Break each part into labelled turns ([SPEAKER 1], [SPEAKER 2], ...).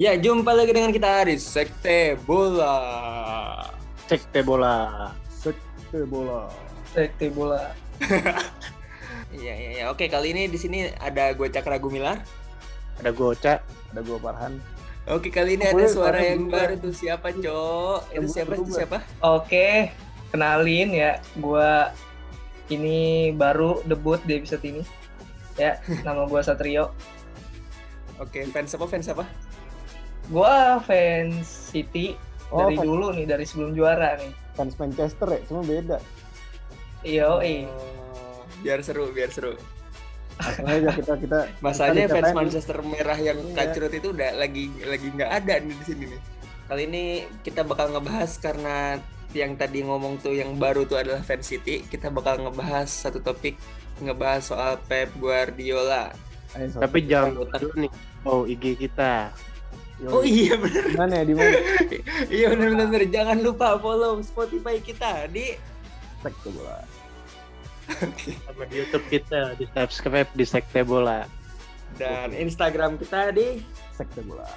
[SPEAKER 1] Ya, jumpa lagi dengan kita di Sekte Bola.
[SPEAKER 2] Sekte bola.
[SPEAKER 3] Sekte bola.
[SPEAKER 4] Sekte bola.
[SPEAKER 1] Iya, iya, iya. Oke, kali ini di sini ada gue Cakra Gumilar.
[SPEAKER 2] Ada goca.
[SPEAKER 3] Ada gua Farhan.
[SPEAKER 1] Oke, kali ini
[SPEAKER 3] Oh,
[SPEAKER 1] ada
[SPEAKER 3] boleh,
[SPEAKER 1] suara yang baru tuh. Siapa, Cok? Itu siapa? Itu siapa?
[SPEAKER 4] Oke, kenalin ya, gua ini baru debut di episode ini. Ya, nama gua Satrio.
[SPEAKER 1] Oke, fans apa? Fans apa?
[SPEAKER 4] Gua fans City
[SPEAKER 3] Oh,
[SPEAKER 4] dari
[SPEAKER 3] fans,
[SPEAKER 4] dulu nih, dari sebelum juara nih.
[SPEAKER 3] fans Manchester ya, cuma beda.
[SPEAKER 4] Iyo, eh.
[SPEAKER 1] Oh, biar seru, biar seru.
[SPEAKER 3] Masalahnya aja kita kita
[SPEAKER 1] Masalahnya
[SPEAKER 3] kita
[SPEAKER 1] fans Manchester merah yang
[SPEAKER 3] Iya.
[SPEAKER 1] kacrut itu udah lagi lagi nggak ada nih di sini nih. Kali ini kita bakal ngebahas karena yang tadi ngomong tuh yang baru tuh adalah fans City. Kita bakal ngebahas satu topik ngebahas soal Pep Guardiola.
[SPEAKER 3] Ayo.
[SPEAKER 2] Tapi jangan dulu nih. Oh, IG kita.
[SPEAKER 3] Yoi.
[SPEAKER 1] Oh iya bener,
[SPEAKER 3] Di mana ya? Di mana?
[SPEAKER 1] iya bener bener. bener. Jangan lupa follow Spotify kita di.
[SPEAKER 3] Sekte bola.
[SPEAKER 2] Sama di YouTube kita. Di subscribe di Sekte bola.
[SPEAKER 1] Dan Instagram kita di.
[SPEAKER 3] Sekte bola.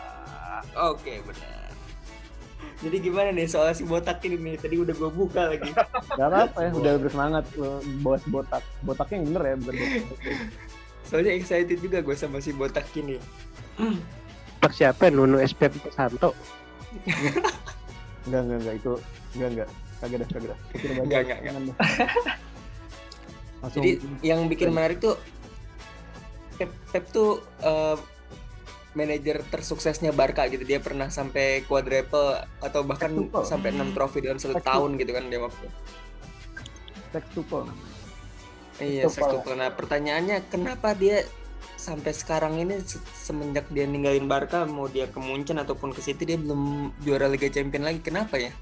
[SPEAKER 1] Oke benar. Jadi gimana nih soal si botak ini nih? Tadi udah gue buka lagi.
[SPEAKER 3] Gak apa-apa ya, udah bersemangat lo bos botak. Botaknya yang bener ya, botak.
[SPEAKER 1] Soalnya excited juga gue sama si botak ini.
[SPEAKER 2] Pak siapa? Nunu SPP Santo.
[SPEAKER 3] Enggak, enggak, enggak itu enggak, enggak. Kagak dah, kagak dah.
[SPEAKER 1] Enggak, enggak,
[SPEAKER 3] dah. Langsung
[SPEAKER 1] Jadi yang bikin menarik tuh Pep, Pep tuh eh, manajer tersuksesnya Barca gitu. Dia pernah sampai quadruple atau bahkan
[SPEAKER 3] Sextuple.
[SPEAKER 1] sampai 6 trofi dalam satu
[SPEAKER 3] Sextuple.
[SPEAKER 1] tahun gitu kan dia waktu.
[SPEAKER 3] sextuple.
[SPEAKER 1] Iya,
[SPEAKER 4] sextuple.
[SPEAKER 1] Nah, pertanyaannya kenapa dia sampai sekarang ini se- semenjak dia ninggalin Barca mau dia ke Munchen ataupun ke City dia belum juara Liga Champions lagi. Kenapa ya?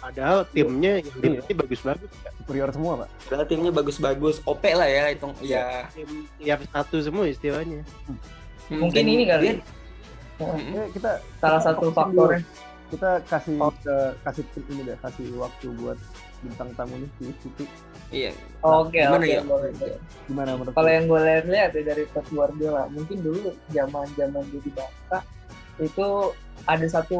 [SPEAKER 2] Padahal timnya yang
[SPEAKER 3] Iya.
[SPEAKER 2] dilatih bagus-bagus. ya.
[SPEAKER 3] Superior semua, Pak.
[SPEAKER 1] Padahal timnya bagus-bagus, OP lah ya itu ya.
[SPEAKER 2] Tim tiap satu semua istilahnya.
[SPEAKER 1] Hmm,
[SPEAKER 4] Mungkin
[SPEAKER 1] dan
[SPEAKER 4] ini kali.
[SPEAKER 1] dia-
[SPEAKER 4] Oh,
[SPEAKER 1] Mm-mm.
[SPEAKER 3] Ya, kita
[SPEAKER 4] Salah
[SPEAKER 3] kita
[SPEAKER 4] satu faktornya.
[SPEAKER 3] Kita kasih
[SPEAKER 4] Oh.
[SPEAKER 3] ke kasih ini deh, kasih waktu buat bintang tamu nih si Siti.
[SPEAKER 1] Iya.
[SPEAKER 4] Oke,
[SPEAKER 1] Gimana
[SPEAKER 4] oke,
[SPEAKER 1] ya?
[SPEAKER 4] boleh, boleh.
[SPEAKER 3] Gimana menurut
[SPEAKER 4] Kalau yang gue lihat ya dari Pep Guardiola, mungkin dulu zaman-zaman dia di Barca itu ada satu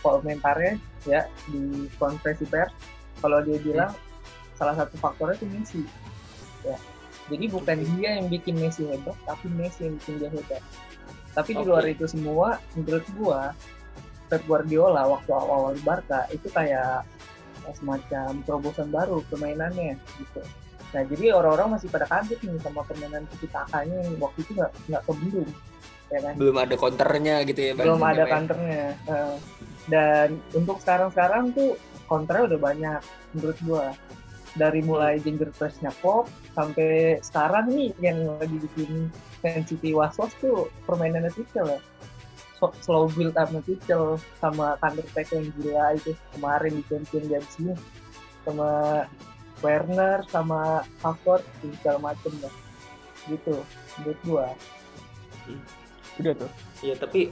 [SPEAKER 4] komentarnya ya di konferensi pers kalau dia bilang salah satu faktornya itu Messi. Ya. Jadi bukan dia yang bikin Messi hebat, tapi Messi yang bikin dia hebat. Tapi di
[SPEAKER 1] Oke.
[SPEAKER 4] luar itu semua, menurut gua Pep Guardiola waktu awal-awal di Barca itu kayak semacam terobosan baru permainannya gitu. Nah jadi orang-orang masih pada kaget nih sama permainan tiki takanya yang waktu itu nggak nggak kebelum, ya kan?
[SPEAKER 1] Belum ada counternya gitu ya.
[SPEAKER 4] Belum ada
[SPEAKER 1] ya.
[SPEAKER 4] counternya. Eh, dan untuk sekarang-sekarang tuh counternya udah banyak menurut gua. Dari mulai ginger pressnya pop sampai sekarang nih yang lagi bikin Man City was-was tuh permainannya Tuchel ya. Slow build up Tuchel sama counter attack yang gila itu kemarin di Champions League ini sama Werner sama Havertz segala macem lah. Gitu menurut gua.
[SPEAKER 3] Udah tuh.
[SPEAKER 1] Iya, tapi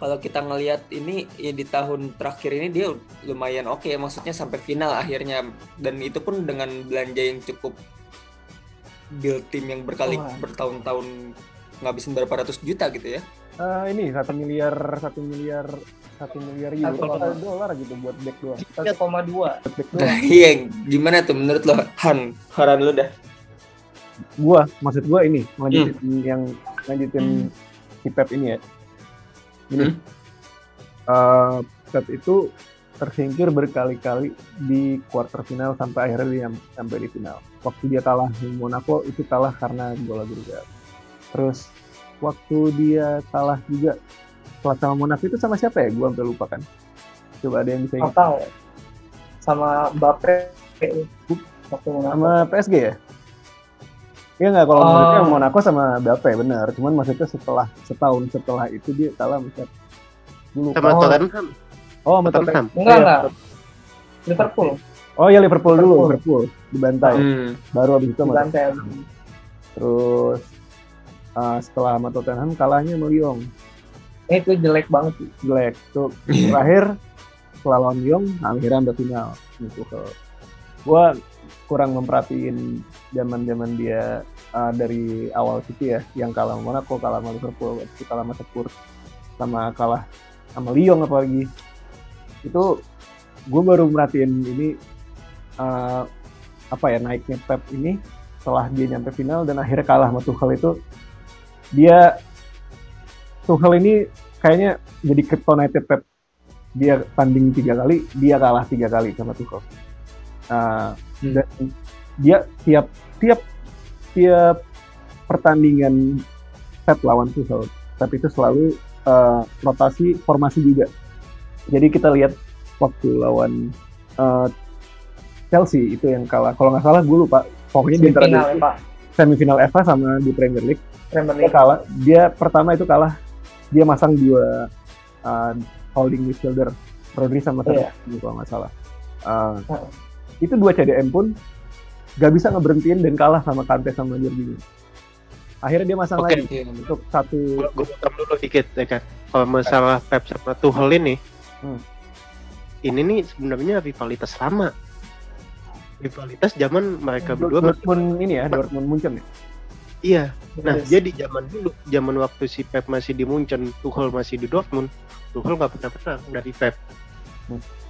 [SPEAKER 1] kalau kita ngelihat ini ya di tahun terakhir ini dia lumayan oke maksudnya sampai final akhirnya. Dan itu pun dengan belanja yang cukup build tim yang berkali
[SPEAKER 4] Wah.
[SPEAKER 1] bertahun-tahun ngabisin berapa ratus juta gitu ya.
[SPEAKER 3] Eh, ini satu miliar satu miliar satu miliar euro
[SPEAKER 4] Satu
[SPEAKER 3] atau
[SPEAKER 4] koma-
[SPEAKER 3] dolar gitu buat back doang.
[SPEAKER 4] 1,2
[SPEAKER 3] buat back doang.
[SPEAKER 1] Nah, iya, gimana tuh menurut lo Han? Haran lu dah.
[SPEAKER 3] gua maksud gua ini lanjutin yang lanjutin si Pep ini ya. Ini
[SPEAKER 1] Hmm.
[SPEAKER 3] eh, Pep itu tersingkir berkali-kali di quarter final sampai akhirnya dia sampai di final. Waktu dia kalah di Monaco itu kalah karena gol agregat terus waktu dia kalah juga setelah sama Monaco itu sama siapa ya gua sampai lupa kan coba ada yang bisa ingat
[SPEAKER 4] total sama Mbappe waktu Monaco.
[SPEAKER 3] sama PSG ya? Iya nggak kalau
[SPEAKER 4] Oh.
[SPEAKER 3] menurutnya Monaco sama Mbappe benar, cuman maksudnya setelah setahun setelah itu dia kalah sama siapa? Dulu.
[SPEAKER 2] Sama
[SPEAKER 4] Oh.
[SPEAKER 2] Tottenham.
[SPEAKER 3] Oh, sama Tottenham.
[SPEAKER 4] Enggak
[SPEAKER 3] Iya,
[SPEAKER 4] enggak Liverpool
[SPEAKER 3] Oh ya Liverpool, dulu,
[SPEAKER 4] Liverpool.
[SPEAKER 3] Liverpool dibantai.
[SPEAKER 1] Hmm.
[SPEAKER 3] Baru habis itu
[SPEAKER 4] di
[SPEAKER 3] sama
[SPEAKER 4] lantai
[SPEAKER 3] terus uh, setelah sama Tottenham kalahnya sama Lyon.
[SPEAKER 4] Eh, itu jelek banget sih
[SPEAKER 3] Jelek. Tuh terakhir setelah lawan Lyon akhirnya sampai final gitu ke gua kurang memperhatiin zaman-zaman dia uh, dari awal City ya yang kalah sama Monaco, kalah sama Liverpool, kalah sama Spurs. sama kalah sama Lyon apalagi itu gue baru merhatiin ini uh, apa ya naiknya Pep ini setelah dia nyampe final dan akhirnya kalah sama Tuchel itu dia Tuchel ini kayaknya jadi kryptonite Pep. Dia tanding tiga kali dia kalah tiga kali sama Tuchel. Uh,
[SPEAKER 1] Hmm.
[SPEAKER 3] dan dia tiap tiap tiap pertandingan Pep lawan Tuchel Pep itu selalu uh, rotasi formasi juga. Jadi kita lihat waktu lawan uh, Chelsea itu yang kalah. Kalau nggak salah gue lupa. Pokoknya di antara dua-
[SPEAKER 4] ya Pak.
[SPEAKER 3] Semifinal FA sama di Premier League
[SPEAKER 4] Premier
[SPEAKER 3] dia
[SPEAKER 4] League.
[SPEAKER 3] kalah dia pertama itu kalah dia masang dua uh, holding midfielder Rodri sama
[SPEAKER 4] Iya.
[SPEAKER 3] Sergio kalau nggak salah Uh,
[SPEAKER 4] Heeh.
[SPEAKER 3] itu dua CDM pun gak bisa ngeberhentiin dan kalah sama Kante sama Jorginho akhirnya dia masang
[SPEAKER 2] Oke.
[SPEAKER 3] lagi
[SPEAKER 1] Iya,
[SPEAKER 3] untuk satu
[SPEAKER 2] gue potong dulu dikit ya kan kalau masalah Pep sama Tuchel ini
[SPEAKER 3] Hmm.
[SPEAKER 2] ini nih sebenarnya rivalitas lama rivalitas zaman mereka berdua
[SPEAKER 3] Dortmund ini ya Dortmund Munchen ya
[SPEAKER 2] iya nah
[SPEAKER 4] Yes.
[SPEAKER 2] jadi zaman dulu zaman waktu si Pep masih di Munchen Tuchel masih di Dortmund Tuchel nggak pernah pernah dari Pep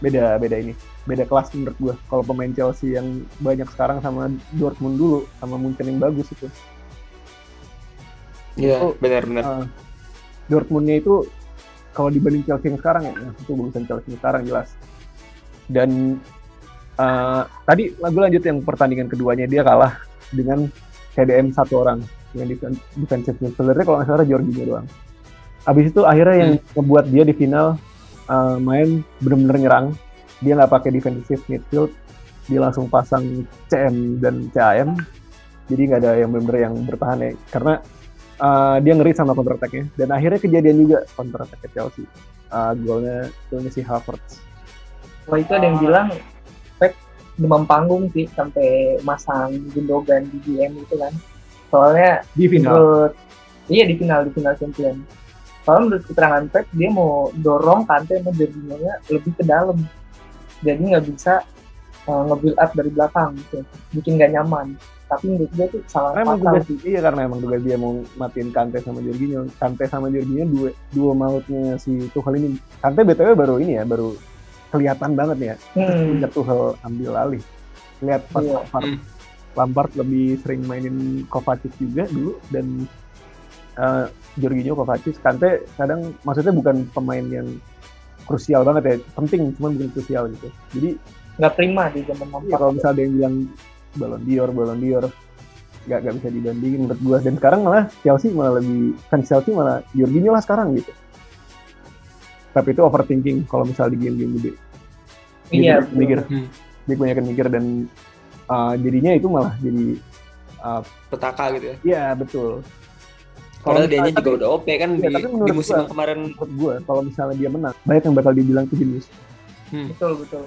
[SPEAKER 3] beda beda ini beda kelas menurut gua kalau pemain Chelsea yang banyak sekarang sama Dortmund dulu sama Munchen yang bagus itu
[SPEAKER 1] Iya,
[SPEAKER 3] Oh.
[SPEAKER 1] benar-benar.
[SPEAKER 3] Uh, Dortmundnya itu kalau dibanding Chelsea yang sekarang ya, itu bagusan Chelsea yang sekarang jelas. Dan uh, tadi lagu lanjut yang pertandingan keduanya dia kalah dengan CDM satu orang yang defen- defensive midfielder kalau nggak salah Jorginho doang. Abis itu akhirnya yang ngebuat dia di final uh, main bener-bener nyerang. Dia nggak pakai defensive midfield, dia langsung pasang CM dan CAM. Jadi nggak ada yang bener-bener yang bertahan ya. Karena uh, dia ngeri sama counter attack-nya dan akhirnya kejadian juga counter attack Chelsea uh, golnya golnya si Havertz
[SPEAKER 4] Wah itu ada yang bilang demam panggung sih sampai masang Gundogan di GM itu kan. Soalnya
[SPEAKER 3] di final
[SPEAKER 4] menurut iya di final di final champion. Soalnya menurut keterangan Pep dia mau dorong Kante sama Jorginho-nya lebih ke dalam. Jadi nggak bisa uh, nge-build up dari belakang gitu. Bikin nggak nyaman. Tapi menurut gue tuh salah
[SPEAKER 3] karena emang
[SPEAKER 4] sih.
[SPEAKER 3] iya karena emang tugas dia mau matiin Kante sama Jorginho Kante sama Jorginho dua dua mautnya si Tuchel ini Kante btw baru ini ya baru kelihatan banget ya
[SPEAKER 4] Hmm,
[SPEAKER 3] Tuchel ambil alih lihat pas
[SPEAKER 4] Iya.
[SPEAKER 3] Lampard,
[SPEAKER 1] Hmm.
[SPEAKER 3] Lampard lebih sering mainin Kovacic juga dulu dan uh, Jorginho Kovacic Kante kadang maksudnya bukan pemain yang krusial banget ya penting cuman bukan krusial gitu jadi
[SPEAKER 4] nggak prima di zaman
[SPEAKER 3] ya,
[SPEAKER 4] Lampard.
[SPEAKER 3] kalau misalnya ada yang bilang Ballon d'Or Ballon d'Or nggak nggak bisa dibandingin menurut gua dan sekarang malah Chelsea malah lebih fans Chelsea malah Jorginho lah sekarang gitu tapi itu overthinking kalau misalnya di game-game gede
[SPEAKER 4] Iya.
[SPEAKER 3] Dia mikir
[SPEAKER 1] Hmm.
[SPEAKER 3] dia kebanyakan mikir dan uh, jadinya itu malah jadi uh,
[SPEAKER 1] Petaka gitu ya.
[SPEAKER 3] Iya betul. Kalau misalnya-
[SPEAKER 1] juga udah OP kan
[SPEAKER 3] Iya,
[SPEAKER 1] di,
[SPEAKER 3] tapi
[SPEAKER 1] di musim
[SPEAKER 3] gua-
[SPEAKER 1] kemarin.
[SPEAKER 3] menurut gue kalau misalnya dia menang banyak yang bakal dibilang tuh jenius.
[SPEAKER 4] Betul betul.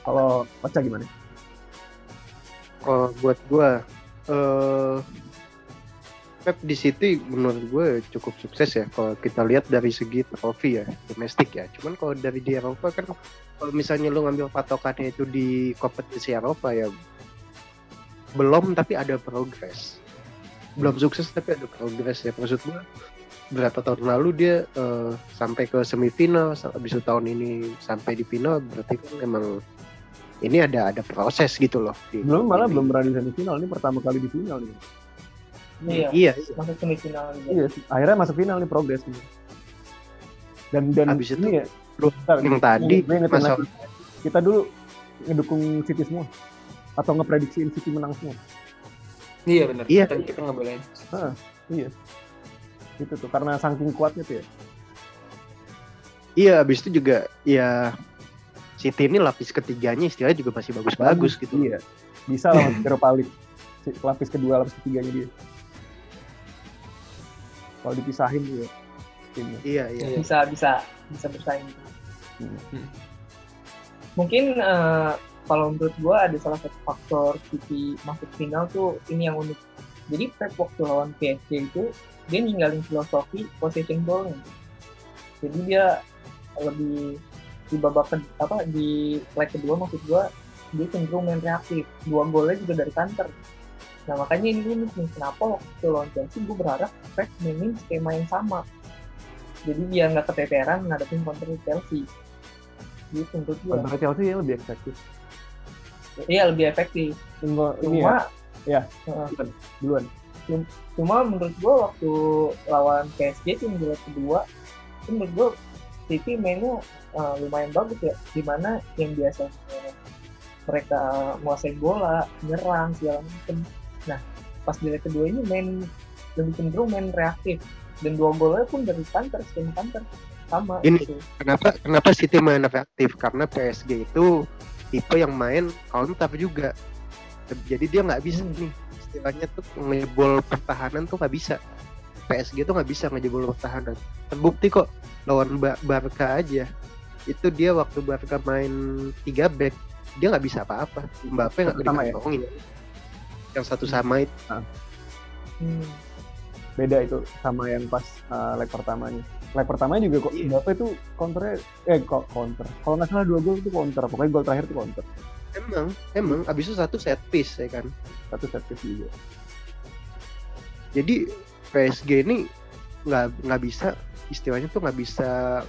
[SPEAKER 3] Kalau Ocha gimana?
[SPEAKER 2] kalau buat gue eh Pep di City menurut gue cukup sukses ya kalau kita lihat dari segi trofi ya domestik ya. Cuman kalau dari di Eropa kan kalau misalnya lu ngambil patokannya itu di kompetisi Eropa ya belum tapi ada progres. Belum sukses tapi ada progres ya. Maksud gue berapa tahun lalu dia eh, sampai ke semifinal habis itu tahun ini sampai di final berarti kan emang ini ada ada proses gitu loh. Di-
[SPEAKER 3] Belum malah
[SPEAKER 2] di-
[SPEAKER 3] belum pernah di semifinal. Ini pertama kali di final nih.
[SPEAKER 4] Iya.
[SPEAKER 2] iya
[SPEAKER 4] Masuk semifinal.
[SPEAKER 3] Iya, akhirnya masuk final nih progres nih. Dan dan
[SPEAKER 2] Habis itu,
[SPEAKER 3] ini ya,
[SPEAKER 2] lu
[SPEAKER 3] bentar,
[SPEAKER 2] yang tadi masalah
[SPEAKER 3] lagi. kita dulu ngedukung City semua atau ngeprediksiin City menang semua.
[SPEAKER 1] Iya benar.
[SPEAKER 2] Iya.
[SPEAKER 1] Kita, kita nggak boleh.
[SPEAKER 3] Iya. Itu tuh karena saking kuatnya tuh ya.
[SPEAKER 2] iya habis itu juga ya City ini lapis ketiganya istilahnya juga masih bagus-bagus gitu
[SPEAKER 3] Iya. Bisa lawan Europa League. Lapis kedua, lapis ketiganya dia. Kalau dipisahin juga timnya.
[SPEAKER 2] iya iya
[SPEAKER 1] Iya.
[SPEAKER 4] Bisa bisa bisa bersaing.
[SPEAKER 3] Hmm.
[SPEAKER 4] Mungkin eh, kalau menurut gua ada salah satu faktor City masuk final tuh ini yang unik. Jadi Pep waktu lawan PSG itu dia ninggalin filosofi possession ball Jadi dia lebih di babak ke, apa di leg kedua maksud gua dia cenderung main reaktif. Dua golnya juga dari counter. Nah makanya ini unik nih kenapa waktu lawan Chelsea gue berharap Pep mainin skema yang sama. jadi biar nggak keteteran ngadepin counter Chelsea gitu menurut gua
[SPEAKER 3] Counter Chelsea ya lebih efektif.
[SPEAKER 4] iya lebih efektif
[SPEAKER 3] Tunggu ini
[SPEAKER 4] cuma
[SPEAKER 3] ya,
[SPEAKER 4] Heeh.
[SPEAKER 3] duluan.
[SPEAKER 4] cuma menurut gua waktu lawan PSG di leg kedua itu menurut gua City mainnya uh, lumayan bagus ya di mana yang biasanya mereka menguasai bola nyerang segala macem nah pas di leg kedua ini main lebih cenderung main reaktif dan dua golnya pun dari counter skema counter sama
[SPEAKER 2] Ini.
[SPEAKER 4] gitu.
[SPEAKER 2] Kenapa kenapa City main efektif? Karena PSG itu tipe yang main counter juga. Jadi dia nggak bisa
[SPEAKER 4] Hmm.
[SPEAKER 2] nih istilahnya tuh ngejebol pertahanan tuh nggak bisa. PSG tuh nggak bisa ngejebol pertahanan. Terbukti kok lawan Ba- Barca aja. Itu dia waktu Barca main 3 back dia nggak bisa apa-apa. Mbappe nggak
[SPEAKER 3] Sama ya?
[SPEAKER 2] Yang satu sama itu.
[SPEAKER 4] Hmm.
[SPEAKER 3] Beda itu sama yang pas uh, leg pertamanya. Leg pertamanya juga kok
[SPEAKER 2] Iya.
[SPEAKER 3] Mbappe tuh counternya eh kok counter. Kalau nggak salah dua gol itu counter. Pokoknya gol terakhir itu counter.
[SPEAKER 2] Emang, emang abis itu satu set piece ya kan.
[SPEAKER 3] Satu set piece juga.
[SPEAKER 2] jadi PSG ini nggak nggak bisa istilahnya tuh nggak bisa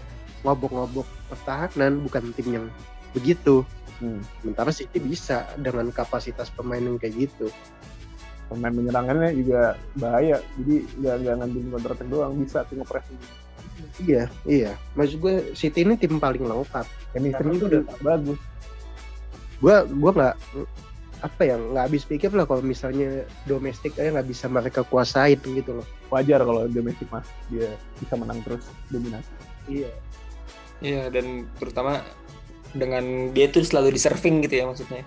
[SPEAKER 2] ngobok-ngobok pertahanan bukan tim yang begitu
[SPEAKER 3] Hmm.
[SPEAKER 2] sementara City bisa dengan kapasitas pemain yang kayak gitu
[SPEAKER 3] Pemain menyerangannya juga bahaya. Jadi nggak nggak ngambil counter attack doang bisa tuh ngepres.
[SPEAKER 2] iya iya maksud gue City ini tim paling lengkap
[SPEAKER 3] Chemistry-nya
[SPEAKER 2] Karena
[SPEAKER 3] tuh udah bagus.
[SPEAKER 2] gue gue nggak apa ya nggak habis pikir lah kalau misalnya domestik aja nggak bisa mereka kuasain gitu loh
[SPEAKER 3] Wajar kalau domestic mas dia bisa menang terus dominasi.
[SPEAKER 2] iya
[SPEAKER 1] Iya dan terutama dengan dia tuh selalu di serving gitu ya maksudnya.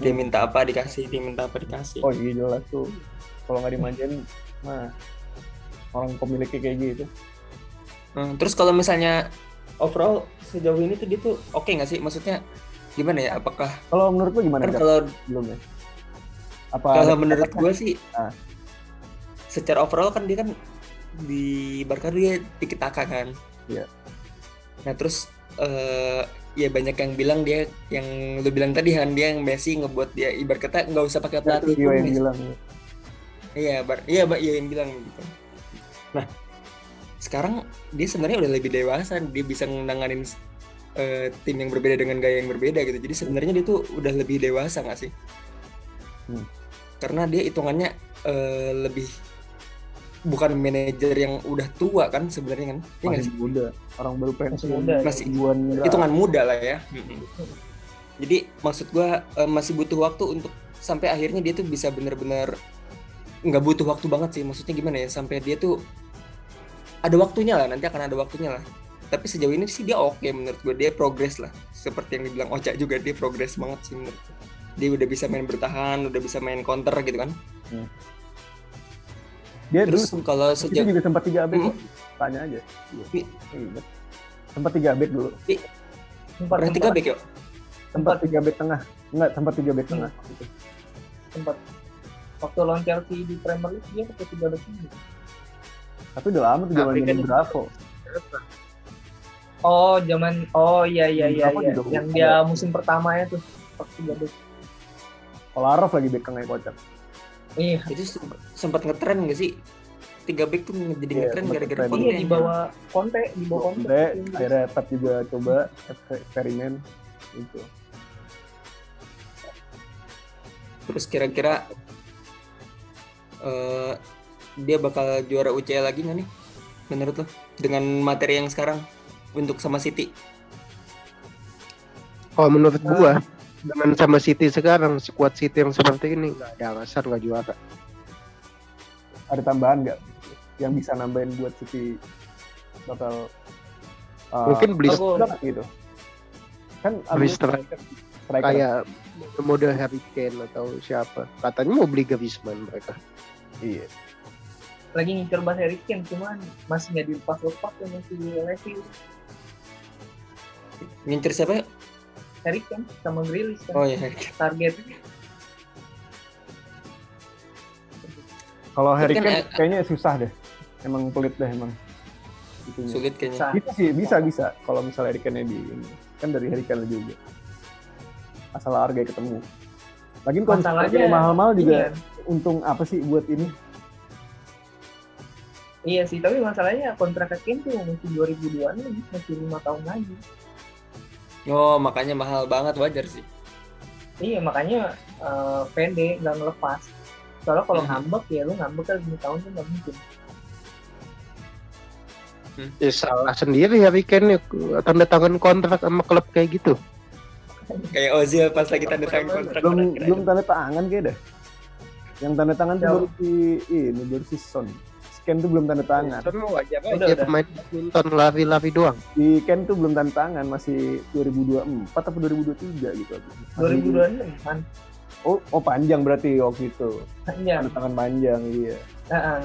[SPEAKER 1] Dia
[SPEAKER 3] Hmm.
[SPEAKER 1] minta apa dikasih, dia minta apa dikasih.
[SPEAKER 3] Oh iya jelas tuh. Kalau nggak dimanjain, mah orang pemiliknya kayak gitu.
[SPEAKER 1] Hmm, terus kalau misalnya overall sejauh ini tuh dia tuh oke nggak sih? Maksudnya gimana ya? Apakah
[SPEAKER 3] Kalau menurut lu gimana?
[SPEAKER 1] kan kalau
[SPEAKER 3] belum ya? Apa
[SPEAKER 1] kalau menurut gue sih
[SPEAKER 3] Ah.
[SPEAKER 1] secara overall kan dia kan di Barca dia tiki taka kan.
[SPEAKER 3] Iya.
[SPEAKER 1] Nah terus eh ya banyak yang bilang dia yang lu bilang tadi Han dia yang Messi ngebuat dia ibarat kata nggak usah pakai
[SPEAKER 3] itu
[SPEAKER 1] pelatih pun
[SPEAKER 3] yang bilang
[SPEAKER 1] Iya, bar iya, Mbak, iya yang bilang gitu. Nah, sekarang dia sebenarnya udah lebih dewasa, dia bisa nanganin eh, tim yang berbeda dengan gaya yang berbeda gitu. Jadi sebenarnya dia tuh udah lebih dewasa nggak sih?
[SPEAKER 3] Hmm.
[SPEAKER 1] Karena dia hitungannya eh, lebih bukan manajer yang udah tua kan sebenarnya kan? Nggak
[SPEAKER 3] masih
[SPEAKER 1] sih?
[SPEAKER 3] muda, orang baru pensiun.
[SPEAKER 4] Masih muda.
[SPEAKER 3] Miliar.
[SPEAKER 1] hitungan muda lah ya. Jadi maksud gua eh, masih butuh waktu untuk sampai akhirnya dia tuh bisa bener-bener nggak butuh waktu banget sih. Maksudnya gimana ya? Sampai dia tuh ada waktunya lah. Nanti akan ada waktunya lah. Tapi sejauh ini sih dia oke menurut gua dia progres lah. Seperti yang dibilang Ocha juga dia progres banget sih menurut gua. Dia udah bisa main bertahan, udah bisa main counter gitu kan.
[SPEAKER 3] Dia dulu
[SPEAKER 1] Terus kalau
[SPEAKER 3] itu
[SPEAKER 1] sejauh
[SPEAKER 3] juga sempat tiga back
[SPEAKER 1] Hmm.
[SPEAKER 3] Tanya aja. Iya.
[SPEAKER 1] Iya.
[SPEAKER 3] Iya. Sempat tiga back dulu.
[SPEAKER 4] sempat
[SPEAKER 1] tiga back yuk.
[SPEAKER 3] Sempat tiga back tengah. Enggak, sempat tiga back tengah. Gitu.
[SPEAKER 4] sempat waktu lawan Chelsea di Premier League dia pakai tiga back ini.
[SPEAKER 3] Tapi udah lama tuh
[SPEAKER 1] Nah,
[SPEAKER 3] zaman
[SPEAKER 4] kan-
[SPEAKER 3] Bravo.
[SPEAKER 4] Oh zaman oh iya iya iya iya yang dia musim pertamanya tuh pakai tiga back.
[SPEAKER 3] Kolarov lagi back tengah kocak.
[SPEAKER 4] Iya
[SPEAKER 1] Itu semp- sempat ngetren gak sih? Tiga back tuh jadi
[SPEAKER 3] Iya,
[SPEAKER 1] ngetren gara-gara. Conte.
[SPEAKER 4] iya di bawah Conte di bawah Conte.
[SPEAKER 3] Conte, akhirnya Pep juga coba eksperimen itu.
[SPEAKER 1] Terus kira-kira eh dia bakal juara UCL lagi nggak nih? Menurut lo? Dengan materi yang sekarang untuk sama City?
[SPEAKER 2] kalau menurut gua dengan sama City sekarang squad City yang seperti ini nggak ada alasan nggak juara
[SPEAKER 3] Ada tambahan nggak yang bisa nambahin buat City bakal uh,
[SPEAKER 2] mungkin beli
[SPEAKER 4] Aku-
[SPEAKER 3] gitu. Kan
[SPEAKER 2] Beli
[SPEAKER 3] abis
[SPEAKER 2] striker.
[SPEAKER 3] striker.
[SPEAKER 2] kayak model Harry Kane atau siapa katanya mau beli Griezmann mereka
[SPEAKER 3] Iya.
[SPEAKER 4] Lagi ngincer Bas Harry Kane cuman masih nggak dilepas-lepas tuh masih Levy
[SPEAKER 1] Ngincer siapa ya?
[SPEAKER 4] Harry Kane sama Grealish kan
[SPEAKER 1] Oh iya.
[SPEAKER 4] target
[SPEAKER 3] Kalau Harry
[SPEAKER 1] kan,
[SPEAKER 3] Kane
[SPEAKER 1] eh,
[SPEAKER 3] kayaknya susah deh. Emang pelit deh emang. Itunya.
[SPEAKER 1] Sulit kayaknya.
[SPEAKER 3] Bisa sih, bisa bisa. Kalau misalnya Harry Kane di ini. kan dari Harry Kane juga. Asal harga ketemu. Lagi kalau misalnya mahal-mahal juga
[SPEAKER 4] Iya.
[SPEAKER 3] untung apa sih buat ini?
[SPEAKER 4] Iya sih, tapi masalahnya kontrak Kane tuh masih 2002 nih, masih lima tahun lagi.
[SPEAKER 1] Oh, makanya mahal banget wajar sih.
[SPEAKER 4] Iya, makanya uh, pendek, nggak ngelepas. Soalnya kalau
[SPEAKER 1] Mhm.
[SPEAKER 4] ngambek ya lu ngambek kan lima tahun tuh nggak mungkin.
[SPEAKER 2] Ya salah sendiri Harry Kane ya, tanda tangan kontrak sama klub kayak gitu.
[SPEAKER 1] Kayak Ozil pas lagi tanda tangan kontrak.
[SPEAKER 3] belum belum tanda tangan kayak dah yang tanda tangan tuh
[SPEAKER 4] Ya.
[SPEAKER 3] baru si ini baru si Son Ken tuh belum tanda tangan
[SPEAKER 2] Son wajar
[SPEAKER 4] Udah,
[SPEAKER 2] aja
[SPEAKER 4] udah.
[SPEAKER 2] pemain badminton lari-lari doang.
[SPEAKER 3] si Ken tuh belum tanda tangan masih 2024 atau 2023 gitu Masih-
[SPEAKER 4] 2026 kan.
[SPEAKER 3] oh oh panjang berarti waktu itu
[SPEAKER 4] Iya.
[SPEAKER 3] tanda tangan panjang iya
[SPEAKER 4] Heeh.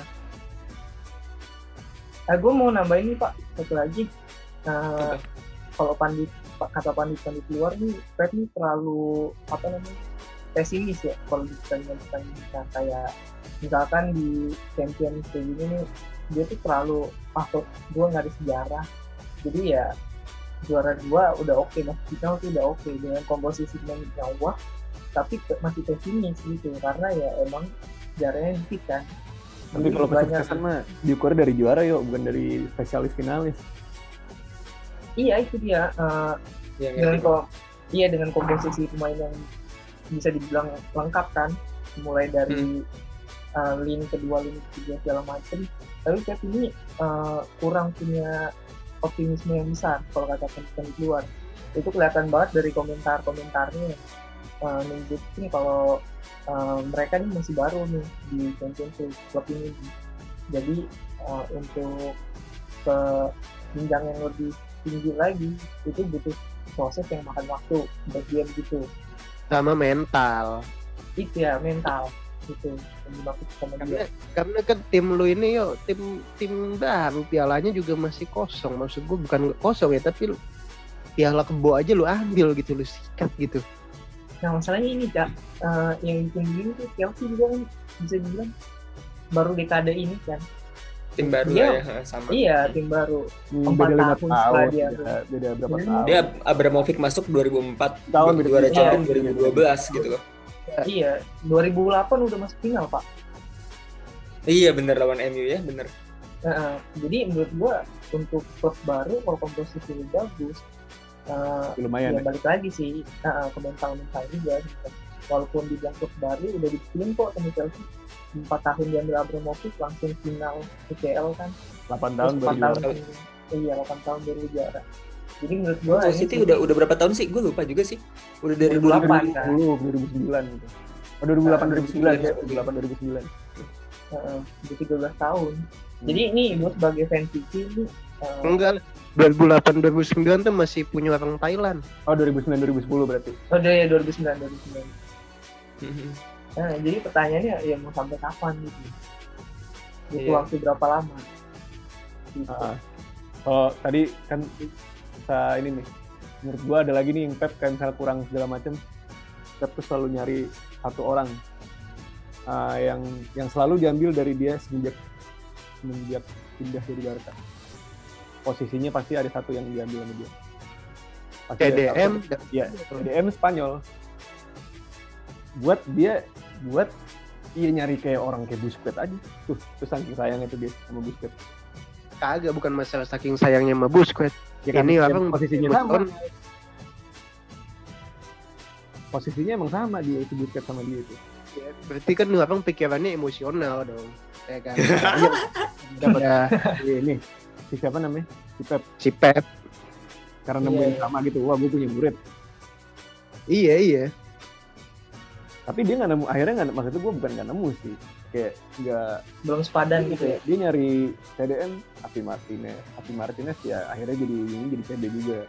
[SPEAKER 4] Ah, gue mau nambahin nih Pak, satu lagi. Nah,
[SPEAKER 1] Apa?
[SPEAKER 4] kalau pandit Pak, kata pandit-pandit luar nih, Pep nih terlalu apa namanya pesimis ya kalau di pertandingan pertandingan kayak misalkan di Champions kayak gini nih dia tuh terlalu ah kok gue nggak ada sejarah. Jadi ya juara dua udah oke mas final tuh udah oke dengan komposisi pemain nyawa tapi masih pesimis gitu karena ya emang sejarahnya dikit kan.
[SPEAKER 3] Tapi
[SPEAKER 4] Jadi
[SPEAKER 3] kalau
[SPEAKER 4] banyak-
[SPEAKER 3] kesuksesan mah diukur dari juara yuk bukan dari spesialis finalis.
[SPEAKER 4] Iya itu dia eh,
[SPEAKER 1] Iya,
[SPEAKER 4] dengan ko- iya dengan komposisi pemain yang bisa dibilang lengkap kan. Mulai dari uh, lini kedua lini ketiga segala macem. Tapi Pep ini uh, kurang punya optimisme yang besar kalau kata teman luar. Itu kelihatan banget dari komentar-komentarnya. Uh, nunjukin kalau uh, mereka ini masih baru nih di Champions klub ini. Jadi uh, untuk ke jenjang yang lebih tinggi lagi itu butuh proses yang makan waktu. Buat dia begitu
[SPEAKER 2] Sama mental.
[SPEAKER 4] itu ya mental itu
[SPEAKER 2] Karena karena kan tim lu ini yo tim tim baru pialanya juga masih kosong. Maksud gua bukan kosong ya tapi lu- piala kebo aja lu ambil gitu lu sikat gitu.
[SPEAKER 4] nah masalahnya ini cak eh, yang bikin begini tuh Chelsea juga kan bisa dibilang baru dekade ini kan
[SPEAKER 1] tim baru
[SPEAKER 4] Dia-
[SPEAKER 1] lah ya sama.
[SPEAKER 4] iya tim baru
[SPEAKER 3] Hmm,
[SPEAKER 4] Empat
[SPEAKER 3] beda lima
[SPEAKER 4] tahun setelah
[SPEAKER 3] tahun
[SPEAKER 4] dia
[SPEAKER 3] beda, beda berapa
[SPEAKER 4] Jadi
[SPEAKER 3] tahun
[SPEAKER 1] Dia Abramovich masuk 2004,
[SPEAKER 3] Tahun
[SPEAKER 1] juara
[SPEAKER 3] tiga
[SPEAKER 1] champion
[SPEAKER 3] tahun.
[SPEAKER 1] 2012 gitu loh.
[SPEAKER 4] iya 2008 udah masuk final pak
[SPEAKER 1] Iya bener lawan MU ya, bener.
[SPEAKER 4] Nah, jadi menurut gua untuk klub baru kalau komposisi bagus eh,
[SPEAKER 3] lumayan
[SPEAKER 4] ya
[SPEAKER 3] ya.
[SPEAKER 4] balik lagi sih uh, ke mental mental juga gitu. Walaupun di klub baru udah dibikin kok sama Chelsea empat tahun diambil Abramovich langsung final UCL kan
[SPEAKER 3] 8 tahun baru
[SPEAKER 4] empat tahun
[SPEAKER 3] juara.
[SPEAKER 4] iya 8 tahun baru juara jadi menurut ini
[SPEAKER 1] City
[SPEAKER 4] sih-
[SPEAKER 1] udah udah berapa tahun sih? Gue lupa juga sih. Udah dari
[SPEAKER 4] 2008
[SPEAKER 1] 2008.
[SPEAKER 4] kan
[SPEAKER 3] 2010 2009 gitu. Oh 2008 2009 ya, 2008 2009.
[SPEAKER 4] Heeh, jadi 13 tahun jadi ini gue sebagai fan City ini uh,
[SPEAKER 2] Enggak 2008 2009 tuh masih punya orang Thailand.
[SPEAKER 3] Oh 2009 2010 berarti.
[SPEAKER 4] oh ya 2009 2009
[SPEAKER 1] Mhm.
[SPEAKER 4] Nah, jadi pertanyaannya ya mau sampai kapan gitu butuh
[SPEAKER 1] Iya.
[SPEAKER 4] waktu berapa lama gitu.
[SPEAKER 3] Ah. Oh tadi kan bisa ini nih. Menurut gua ada lagi nih yang Pep kayak misalnya kurang segala macam. Pep tuh selalu nyari satu orang ah, yang yang selalu diambil dari dia semenjak semenjak pindah dari Barca. Posisinya pasti ada satu yang diambil sama dia. Pasti
[SPEAKER 2] TDM
[SPEAKER 3] Iya, TDM Spanyol. Buat dia, buat iya nyari kayak orang kayak Busquets aja. Tuh, tuh saking sayangnya tuh dia sama Busquets.
[SPEAKER 2] kagak bukan masalah saking sayangnya sama Busquets.
[SPEAKER 3] Ya kan,
[SPEAKER 2] Ini
[SPEAKER 3] ya
[SPEAKER 2] orang
[SPEAKER 3] posisinya sama. Posisinya emang sama dia itu Busquets sama dia itu.
[SPEAKER 2] Ya, berarti kan lu abang pikirannya emosional dong. Ya kan.
[SPEAKER 3] Iya, dapat
[SPEAKER 2] ya,
[SPEAKER 3] ini si siapa namanya? Si Pep
[SPEAKER 2] si Pep.
[SPEAKER 3] karena
[SPEAKER 4] Iya,
[SPEAKER 3] nemuin
[SPEAKER 4] iya.
[SPEAKER 3] sama gitu. Wah, gue punya murid.
[SPEAKER 2] Iya iya.
[SPEAKER 3] Tapi dia nggak nemu. Akhirnya nggak maksudnya gue bukan nggak nemu sih. Kayak nggak
[SPEAKER 4] belum sepadan gitu ya
[SPEAKER 3] dia nyari CDM Api Martinez Api Martinez ya akhirnya jadi ini jadi CD juga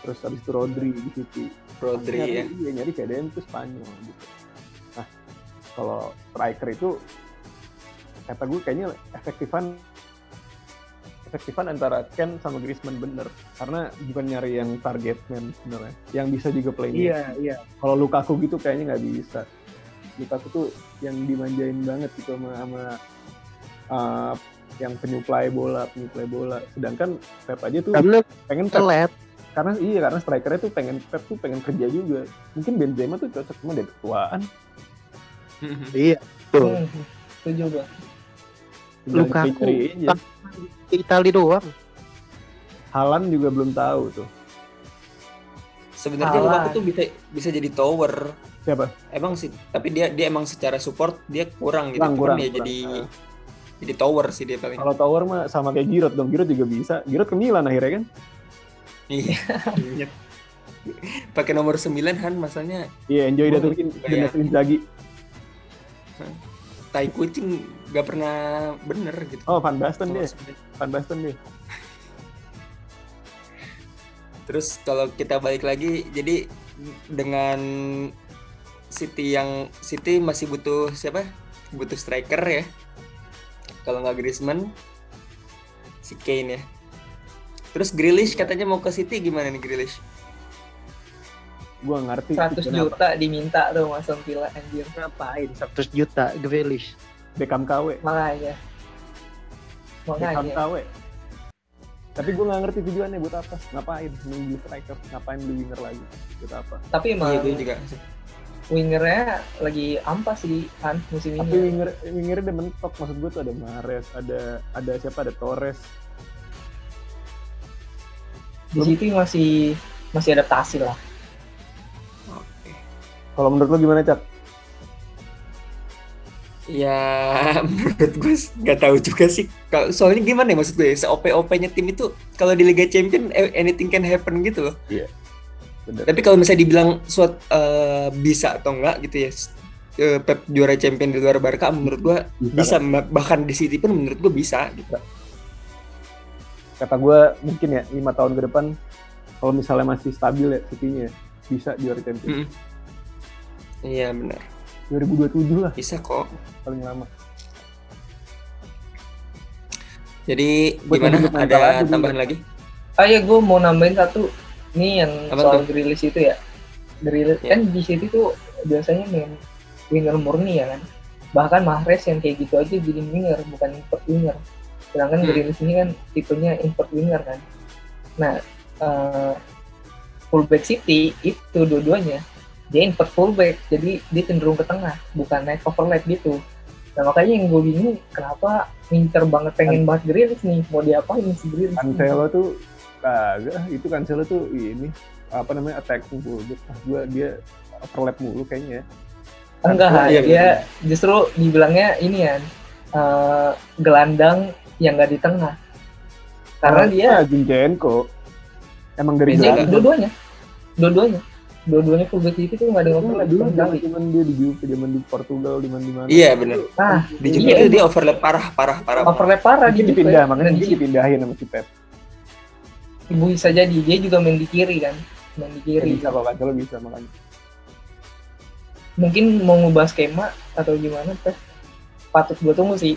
[SPEAKER 3] terus habis itu Rodri di City
[SPEAKER 1] Rodri
[SPEAKER 3] nyari,
[SPEAKER 1] ya.
[SPEAKER 3] iya nyari CDM itu Spanyol gitu nah kalau striker itu kata gue kayaknya efektifan efektifan antara Ken sama Griezmann bener. Karena bukan nyari yang target man sebenarnya. Yang bisa juga playmaking
[SPEAKER 4] iya iya.
[SPEAKER 3] Kalau Lukaku gitu kayaknya nggak bisa. Lukaku tuh yang dimanjain banget gitu sama sama uh, yang penyuplai bola penyuplai bola. Sedangkan Pep aja tuh
[SPEAKER 2] Karena
[SPEAKER 3] pengen Pep.
[SPEAKER 2] telet.
[SPEAKER 3] karena iya karena strikernya tuh pengen Pep tuh pengen kerja juga. Mungkin Benzema tuh cocok cuma dia ketuaan.
[SPEAKER 2] Iya. Tuh.
[SPEAKER 4] Hmm, setuju gue
[SPEAKER 3] Tinggal
[SPEAKER 2] Lukaku. Di Itali doang.
[SPEAKER 3] Halan juga belum tahu tuh.
[SPEAKER 1] Sebenarnya. Lukaku tuh bisa bisa jadi tower.
[SPEAKER 3] Siapa?
[SPEAKER 1] Emang sih, tapi dia dia emang secara support dia kurang gitu.
[SPEAKER 3] Kurang, kurang,
[SPEAKER 1] ya
[SPEAKER 3] kurang.
[SPEAKER 1] jadi jadi tower sih dia paling.
[SPEAKER 3] Kalau Tower mah sama kayak Giroud dong. Giroud juga bisa. Giroud ke Milan akhirnya kan?
[SPEAKER 1] Iya. Ingat. Pakai nomor 9 Han masanya
[SPEAKER 3] Iya, enjoy
[SPEAKER 1] Oh, iya.
[SPEAKER 3] Zinedine Inzaghi.
[SPEAKER 1] tai kucing gak pernah bener gitu.
[SPEAKER 3] Oh, Van Basten dia.
[SPEAKER 1] 9.
[SPEAKER 3] Van Basten dia.
[SPEAKER 1] Terus kalau kita balik lagi, jadi dengan City yang City masih butuh siapa? Butuh striker ya. Kalau nggak Griezmann, si Kane ya. Terus Grealish katanya mau ke City gimana nih Grealish?
[SPEAKER 3] Gua ngerti.
[SPEAKER 4] 100
[SPEAKER 3] tujuannya
[SPEAKER 4] juta diminta tuh Mas Villa anjir.
[SPEAKER 2] Ngapain 100 juta Grealish.
[SPEAKER 3] Beckham KW.
[SPEAKER 4] Makanya.
[SPEAKER 3] Beckham
[SPEAKER 4] Makanya.
[SPEAKER 3] KW. Tapi gue nggak ngerti tujuannya buat apa. Ngapain nunggu striker? Ngapain beli winger lagi? Buat apa?
[SPEAKER 4] Tapi
[SPEAKER 1] Iya,
[SPEAKER 4] emang
[SPEAKER 1] gue juga.
[SPEAKER 4] wingernya lagi ampas sih kan musim
[SPEAKER 3] Tapi
[SPEAKER 4] ini.
[SPEAKER 3] winger wingernya udah mentok. Maksud gue tuh ada Mahrez, ada ada siapa? Ada Torres.
[SPEAKER 4] Di situ masih masih adaptasi lah.
[SPEAKER 1] Oke.
[SPEAKER 3] Kalau menurut lo gimana Cak?
[SPEAKER 1] Ya menurut gue nggak tahu juga sih. Kalau soalnya gimana ya maksud gue? Se-OP OP-nya tim itu kalau di Liga Champion eh, anything can happen gitu loh.
[SPEAKER 3] Bener.
[SPEAKER 1] Tapi kalau misalnya dibilang suat eh, bisa atau enggak gitu ya. eh, Pep juara champion di luar Barca menurut gua bisa
[SPEAKER 3] kan?
[SPEAKER 1] bahkan di City pun menurut gua bisa gitu.
[SPEAKER 3] Kata gue mungkin ya lima tahun ke depan kalau misalnya masih stabil ya City-nya bisa juara Champions.
[SPEAKER 1] Mm. Iya benar.
[SPEAKER 3] 2027 lah
[SPEAKER 1] Bisa kok.
[SPEAKER 3] paling lama.
[SPEAKER 1] Jadi
[SPEAKER 3] Buat
[SPEAKER 1] gimana? Ada
[SPEAKER 3] dulu.
[SPEAKER 1] tambahan lagi?
[SPEAKER 4] Ah ya gue mau nambahin satu nih yang
[SPEAKER 1] Apa
[SPEAKER 4] soal
[SPEAKER 1] tuh?
[SPEAKER 4] Grealish itu ya. Grealish
[SPEAKER 1] Ya.
[SPEAKER 4] kan di City tuh biasanya main winger murni ya kan. Bahkan Mahrez yang kayak gitu aja jadi winger bukan import winger. Sedangkan
[SPEAKER 1] Hmm.
[SPEAKER 4] Grealish ini kan tipenya import winger kan. Nah, eh, fullback City itu dua-duanya dia import fullback jadi dia cenderung ke tengah bukan naik overlap gitu. Nah makanya yang gue bingung kenapa ngincer banget pengen banget Grealish nih? Mau diapain si Grealish?
[SPEAKER 3] Cancelo tuh kagak itu Cancelo tuh ini apa namanya attacking fullback ah gua dia overlap mulu kayaknya
[SPEAKER 4] Enggak,
[SPEAKER 1] Iya,
[SPEAKER 4] dia justru dibilangnya ini ya eh, gelandang yang nggak di tengah. Karena dia
[SPEAKER 3] ah, Zinchenko emang dari gelandang.
[SPEAKER 4] dua-duanya, dua-duanya, dua-duanya fullback itu tuh nggak ada overlap
[SPEAKER 3] dulu zaman
[SPEAKER 4] sekali.
[SPEAKER 3] zaman dia di Juve zaman di Portugal di mana di mana
[SPEAKER 1] Iya benar.
[SPEAKER 4] Nah,
[SPEAKER 1] Di Juve
[SPEAKER 4] Iya,
[SPEAKER 1] itu dia overlap parah parah parah.
[SPEAKER 4] overlap parah
[SPEAKER 3] mungkin
[SPEAKER 4] di Juve.
[SPEAKER 3] dipindah makanya
[SPEAKER 4] Dan
[SPEAKER 3] mungkin
[SPEAKER 4] di-
[SPEAKER 3] dipindahin sama si Pep
[SPEAKER 4] bisa jadi dia juga main di kiri kan, main di
[SPEAKER 3] ya,
[SPEAKER 4] kiri.
[SPEAKER 3] bisa kalau Cancelo bisa makanya
[SPEAKER 4] Mungkin mau ngubah skema atau gimana, Pep? Patut gue tunggu sih.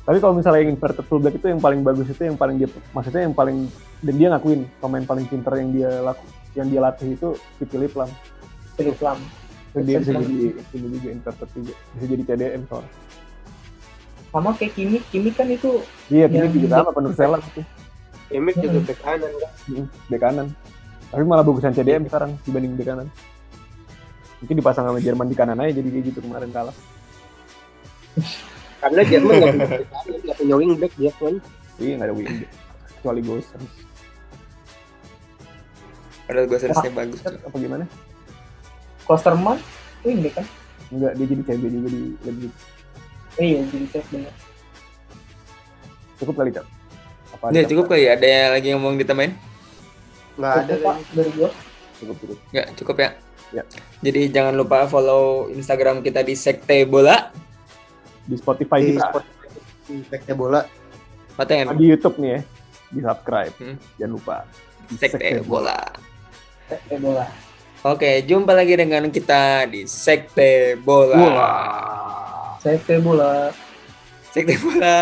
[SPEAKER 3] tapi kalau misalnya yang inverted fullback itu yang paling bagus itu yang paling dia maksudnya yang paling dan dia ngakuin pemain paling pintar yang dia laku yang dia latih itu si Philip Lam.
[SPEAKER 4] Philip Lam.
[SPEAKER 3] So, dia bisa jadi bisa juga inverted juga. Bisa jadi CDM soalnya
[SPEAKER 4] Sama kayak Kimi, Kimi kan itu
[SPEAKER 3] iya Philip juga sama penuh selang itu.
[SPEAKER 2] Emir
[SPEAKER 4] Hmm.
[SPEAKER 2] juga back kanan kan.
[SPEAKER 3] Hmm, bek kanan. Tapi malah bagusan CDM sekarang dibanding bek kanan. Mungkin dipasang sama Jerman di kanan aja jadi kayak gitu kemarin kalah.
[SPEAKER 2] Karena Jerman nggak punya back wingback dia kan.
[SPEAKER 3] iya nggak ada wing kecuali Gosens
[SPEAKER 1] Padahal gue seriusnya bagus.
[SPEAKER 3] apa gimana
[SPEAKER 4] Klosterman, ini kan.
[SPEAKER 3] enggak dia jadi CB juga di Leipzig
[SPEAKER 4] Eh, iya, jadi cek bener.
[SPEAKER 3] cukup kali cak apa
[SPEAKER 1] Udah
[SPEAKER 3] ada
[SPEAKER 1] cukup kali ya? Ada yang lagi yang mau ditambahin?
[SPEAKER 2] Nggak ada
[SPEAKER 4] Pak,
[SPEAKER 2] lagi.
[SPEAKER 4] dari gua.
[SPEAKER 3] cukup cukup
[SPEAKER 1] Nggak, cukup ya?
[SPEAKER 3] Ya.
[SPEAKER 1] Jadi jangan lupa follow Instagram kita di Sekte Bola.
[SPEAKER 3] di Spotify
[SPEAKER 2] Di
[SPEAKER 3] kita
[SPEAKER 2] Spotify, di backnya bola.
[SPEAKER 1] Mata yang
[SPEAKER 3] di YouTube nih ya di subscribe
[SPEAKER 1] Hmm.
[SPEAKER 3] jangan lupa
[SPEAKER 1] Sekte Bola.
[SPEAKER 4] Sekte bola.
[SPEAKER 1] Oke, jumpa lagi dengan kita di Sekte Bola.
[SPEAKER 3] Wah.
[SPEAKER 4] Sekte bola.
[SPEAKER 1] Sekte Bola.